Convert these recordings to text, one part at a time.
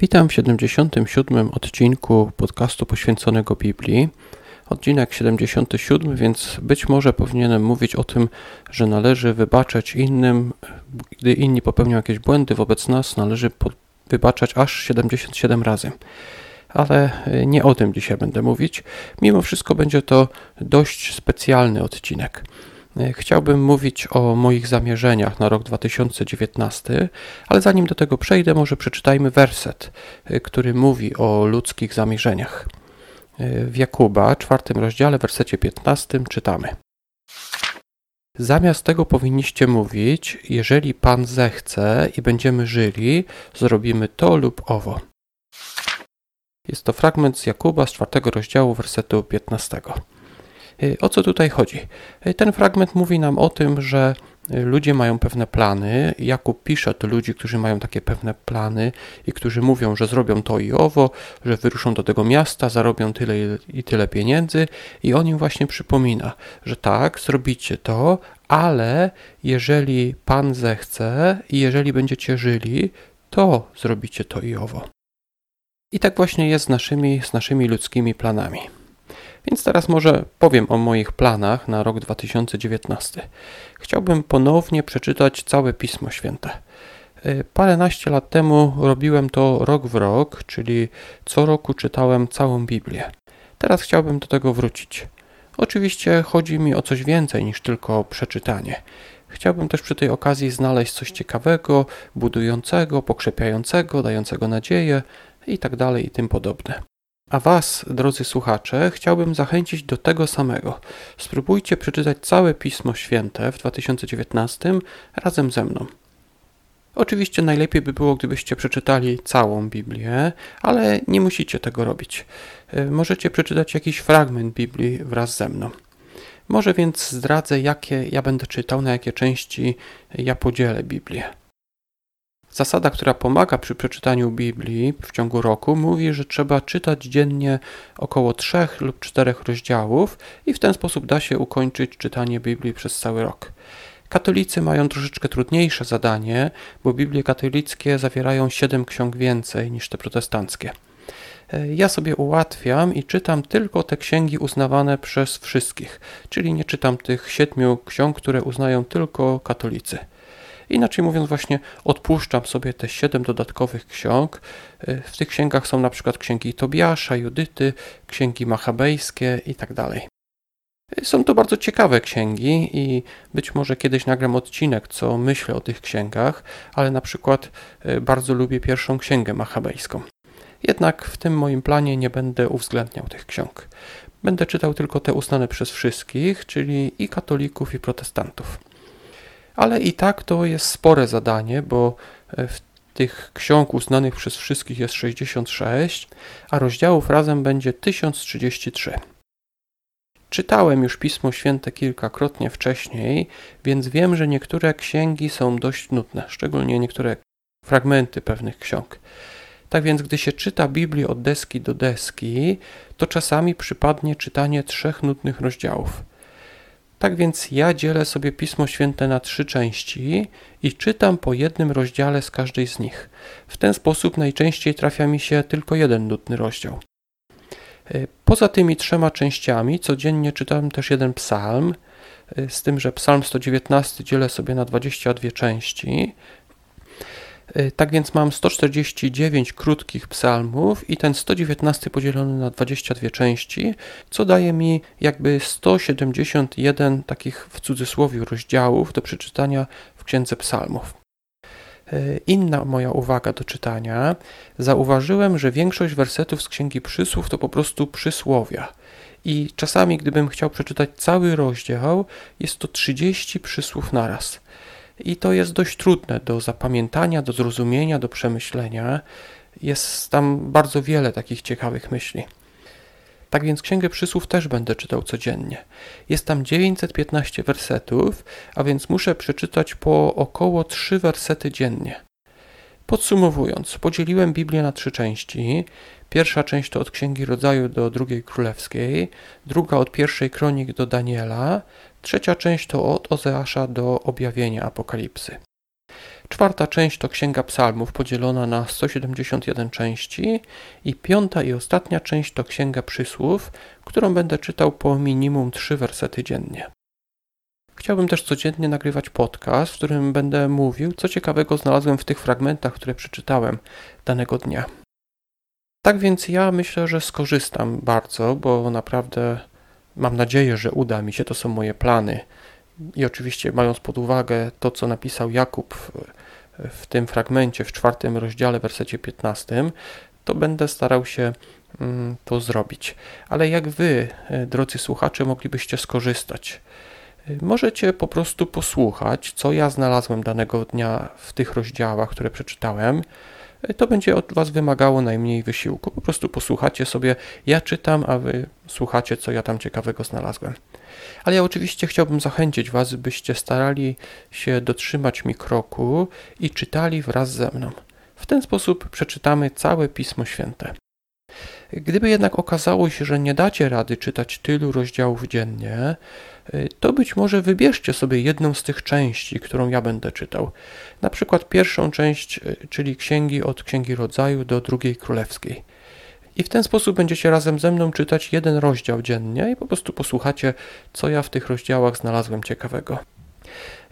Witam w 77. odcinku podcastu poświęconego Biblii. Odcinek 77, więc być może powinienem mówić o tym, że należy wybaczać innym, gdy inni popełnią jakieś błędy wobec nas, należy wybaczać aż 77 razy. Ale nie o tym dzisiaj będę mówić. Mimo wszystko będzie to dość specjalny odcinek. E, chciałbym mówić o moich zamierzeniach na rok 2019, ale zanim do tego przejdę, może przeczytajmy werset, e, który mówi o ludzkich zamierzeniach. E, w Jakuba, czwartym rozdziale, wersecie 15 czytamy. Zamiast tego powinniście mówić, jeżeli Pan zechce i będziemy żyli, zrobimy to lub owo. Jest to fragment z Jakuba z czwartego rozdziału, wersetu 15. Y, o co tutaj chodzi? Y, ten fragment mówi nam o tym, że y, ludzie mają pewne plany. Jakub pisze do ludzi, którzy mają takie pewne plany i którzy mówią, że zrobią to i owo, że wyruszą do tego miasta, zarobią tyle i tyle pieniędzy, i on im właśnie przypomina, że tak, zrobicie to, ale jeżeli Pan zechce i jeżeli będziecie żyli, to zrobicie to i owo. I tak właśnie jest z naszymi, z naszymi ludzkimi planami. Więc teraz może powiem o moich planach na rok 2019. Chciałbym ponownie przeczytać całe Pismo Święte. Y, paręnaście lat temu robiłem to rok w rok, czyli co roku czytałem całą Biblię. Teraz chciałbym do tego wrócić. Oczywiście chodzi mi o coś więcej niż tylko przeczytanie. Chciałbym też przy tej okazji znaleźć coś ciekawego, budującego, pokrzepiającego, dającego nadzieję itd. Tak i tym podobne. A Was, drodzy słuchacze, chciałbym zachęcić do tego samego. Spróbujcie przeczytać całe Pismo Święte w 2019 razem ze mną. Oczywiście najlepiej by było, gdybyście przeczytali całą Biblię, ale nie musicie tego robić. E, możecie przeczytać jakiś fragment Biblii wraz ze mną. Może więc zdradzę, jakie ja będę czytał, na jakie części ja podzielę Biblię. Zasada, która pomaga przy przeczytaniu Biblii w ciągu roku, mówi, że trzeba czytać dziennie około trzech lub czterech rozdziałów i w ten sposób da się ukończyć czytanie Biblii przez cały rok. Katolicy mają troszeczkę trudniejsze zadanie, bo Biblie katolickie zawierają siedem ksiąg więcej niż te protestanckie. Ja sobie ułatwiam i czytam tylko te księgi uznawane przez wszystkich, czyli nie czytam tych siedmiu ksiąg, które uznają tylko katolicy. Inaczej mówiąc, właśnie odpuszczam sobie te siedem dodatkowych ksiąg. Y, w tych księgach są na przykład księgi Tobiasza, Judyty, księgi machabejskie itd. Tak y, są to bardzo ciekawe księgi i być może kiedyś nagram odcinek, co myślę o tych księgach, ale na przykład y, bardzo lubię pierwszą księgę machabejską. Jednak w tym moim planie nie będę uwzględniał tych ksiąg. Będę czytał tylko te uznane przez wszystkich, czyli i katolików, i protestantów ale i tak to jest spore zadanie, bo e, w tych ksiąg uznanych przez wszystkich jest 66, a rozdziałów razem będzie 1033. Czytałem już Pismo Święte kilkakrotnie wcześniej, więc wiem, że niektóre księgi są dość nudne, szczególnie niektóre fragmenty pewnych ksiąg. Tak więc, gdy się czyta Biblię od deski do deski, to czasami przypadnie czytanie trzech nudnych rozdziałów. Tak więc ja dzielę sobie Pismo Święte na trzy części i czytam po jednym rozdziale z każdej z nich. W ten sposób najczęściej trafia mi się tylko jeden nudny rozdział. E, poza tymi trzema częściami codziennie czytam też jeden psalm, e, z tym, że psalm 119 dzielę sobie na 22 części, tak więc mam 149 krótkich psalmów i ten 119 podzielony na 22 części, co daje mi jakby 171 takich w cudzysłowie rozdziałów do przeczytania w księdze psalmów. Y, inna moja uwaga do czytania. Zauważyłem, że większość wersetów z Księgi Przysłów to po prostu przysłowia. I czasami, gdybym chciał przeczytać cały rozdział, jest to 30 przysłów naraz i to jest dość trudne do zapamiętania, do zrozumienia, do przemyślenia. Jest tam bardzo wiele takich ciekawych myśli. Tak więc Księgę Przysłów też będę czytał codziennie. Jest tam 915 wersetów, a więc muszę przeczytać po około 3 wersety dziennie. Podsumowując, podzieliłem Biblię na trzy części. Pierwsza część to od Księgi Rodzaju do drugiej królewskiej, druga od pierwszej kronik do Daniela, trzecia część to od Ozeasza do objawienia Apokalipsy. Czwarta część to Księga Psalmów podzielona na 171 części i piąta i ostatnia część to Księga Przysłów, którą będę czytał po minimum trzy wersety dziennie. Chciałbym też codziennie nagrywać podcast, w którym będę mówił, co ciekawego znalazłem w tych fragmentach, które przeczytałem danego dnia. Tak więc ja myślę, że skorzystam bardzo, bo naprawdę mam nadzieję, że uda mi się, to są moje plany. I oczywiście, mając pod uwagę to, co napisał Jakub w, tym fragmencie, w czwartym rozdziale, wersecie 15, to będę starał się mm, to zrobić. Ale jak wy, e, drodzy słuchacze, moglibyście skorzystać? E, możecie po prostu posłuchać, co ja znalazłem danego dnia w tych rozdziałach, które przeczytałem to będzie od Was wymagało najmniej wysiłku. Po prostu posłuchacie sobie, ja czytam, a Wy słuchacie, co ja tam ciekawego znalazłem. Ale ja oczywiście chciałbym zachęcić Was, byście starali się dotrzymać mi kroku i czytali wraz ze mną. W ten sposób przeczytamy całe Pismo Święte. Gdyby jednak okazało się, że nie dacie rady czytać tylu rozdziałów dziennie, to być może wybierzcie sobie jedną z tych części, którą ja będę czytał. Na przykład pierwszą część, czyli księgi od Księgi Rodzaju do drugiej królewskiej. I w ten sposób będziecie razem ze mną czytać jeden rozdział dziennie i po prostu posłuchacie, co ja w tych rozdziałach znalazłem ciekawego.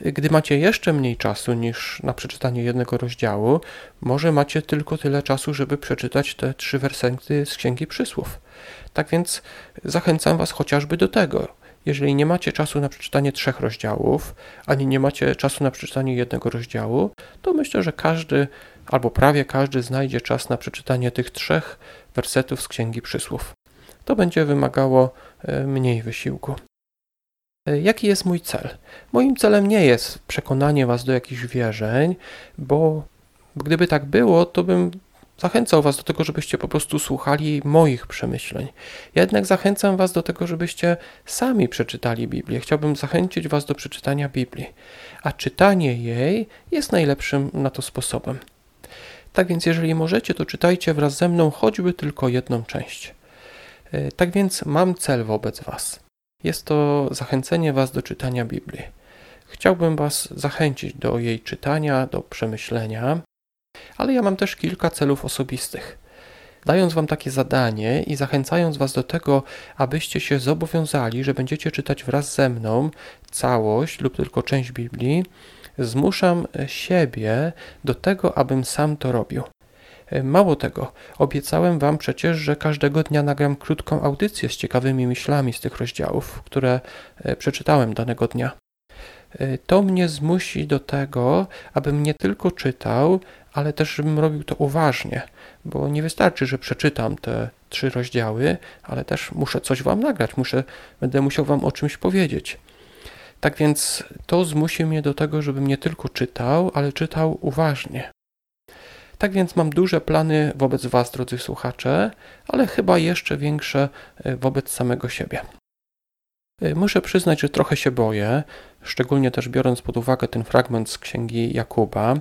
Gdy macie jeszcze mniej czasu niż na przeczytanie jednego rozdziału, może macie tylko tyle czasu, żeby przeczytać te trzy wersety z Księgi Przysłów. Tak więc zachęcam Was chociażby do tego. Jeżeli nie macie czasu na przeczytanie trzech rozdziałów, ani nie macie czasu na przeczytanie jednego rozdziału, to myślę, że każdy albo prawie każdy znajdzie czas na przeczytanie tych trzech wersetów z Księgi Przysłów. To będzie wymagało e, mniej wysiłku. E, jaki jest mój cel? Moim celem nie jest przekonanie Was do jakichś wierzeń, bo gdyby tak było, to bym zachęcał Was do tego, żebyście po prostu słuchali moich przemyśleń. Ja jednak zachęcam Was do tego, żebyście sami przeczytali Biblię. Chciałbym zachęcić Was do przeczytania Biblii, a czytanie jej jest najlepszym na to sposobem. Tak więc, jeżeli możecie, to czytajcie wraz ze mną choćby tylko jedną część. E, tak więc mam cel wobec Was. Jest to zachęcenie Was do czytania Biblii. Chciałbym Was zachęcić do jej czytania, do przemyślenia, ale ja mam też kilka celów osobistych. Dając Wam takie zadanie i zachęcając Was do tego, abyście się zobowiązali, że będziecie czytać wraz ze mną całość lub tylko część Biblii, zmuszam siebie do tego, abym sam to robił. Mało tego, obiecałem Wam przecież, że każdego dnia nagram krótką audycję z ciekawymi myślami z tych rozdziałów, które e, przeczytałem danego dnia. E, to mnie zmusi do tego, abym nie tylko czytał, ale też żebym robił to uważnie, bo nie wystarczy, że przeczytam te trzy rozdziały, ale też muszę coś Wam nagrać, muszę, będę musiał Wam o czymś powiedzieć. Tak więc to zmusi mnie do tego, żebym nie tylko czytał, ale czytał uważnie. Tak więc mam duże plany wobec Was, drodzy słuchacze, ale chyba jeszcze większe e, wobec samego siebie. E, muszę przyznać, że trochę się boję, szczególnie też biorąc pod uwagę ten fragment z księgi Jakuba.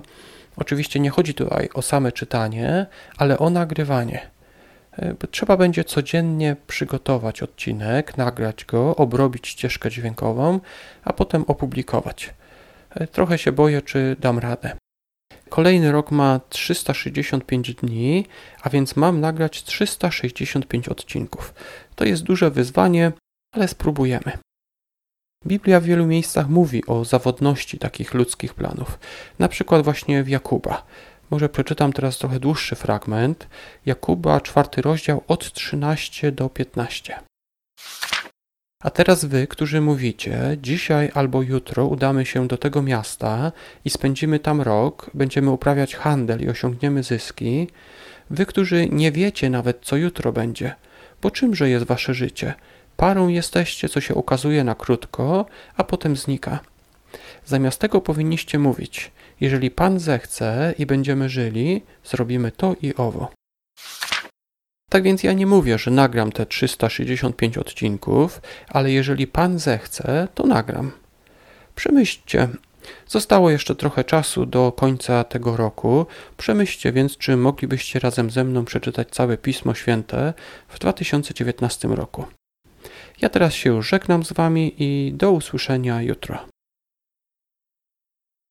Oczywiście nie chodzi tutaj o same czytanie, ale o nagrywanie. E, trzeba będzie codziennie przygotować odcinek, nagrać go, obrobić ścieżkę dźwiękową, a potem opublikować. Trochę się boję, czy dam radę. Kolejny rok ma 365 dni, a więc mam nagrać 365 odcinków. To jest duże wyzwanie, ale spróbujemy. Biblia w wielu miejscach mówi o zawodności takich ludzkich planów, na przykład właśnie w Jakuba. Może przeczytam teraz trochę dłuższy fragment. Jakuba, czwarty rozdział od 13 do 15. A teraz wy, którzy mówicie, dzisiaj albo jutro udamy się do tego miasta i spędzimy tam rok, będziemy uprawiać handel i osiągniemy zyski, wy, którzy nie wiecie nawet, co jutro będzie, bo czymże jest wasze życie? Parą jesteście, co się ukazuje na krótko, a potem znika. Zamiast tego powinniście mówić: Jeżeli Pan zechce i będziemy żyli, zrobimy to i owo. Tak więc ja nie mówię, że nagram te 365 odcinków, ale jeżeli Pan zechce, to nagram. Przemyślcie. Zostało jeszcze trochę czasu do końca tego roku. Przemyślcie więc, czy moglibyście razem ze mną przeczytać całe Pismo Święte w 2019 roku. Ja teraz się już żegnam z Wami i do usłyszenia jutro.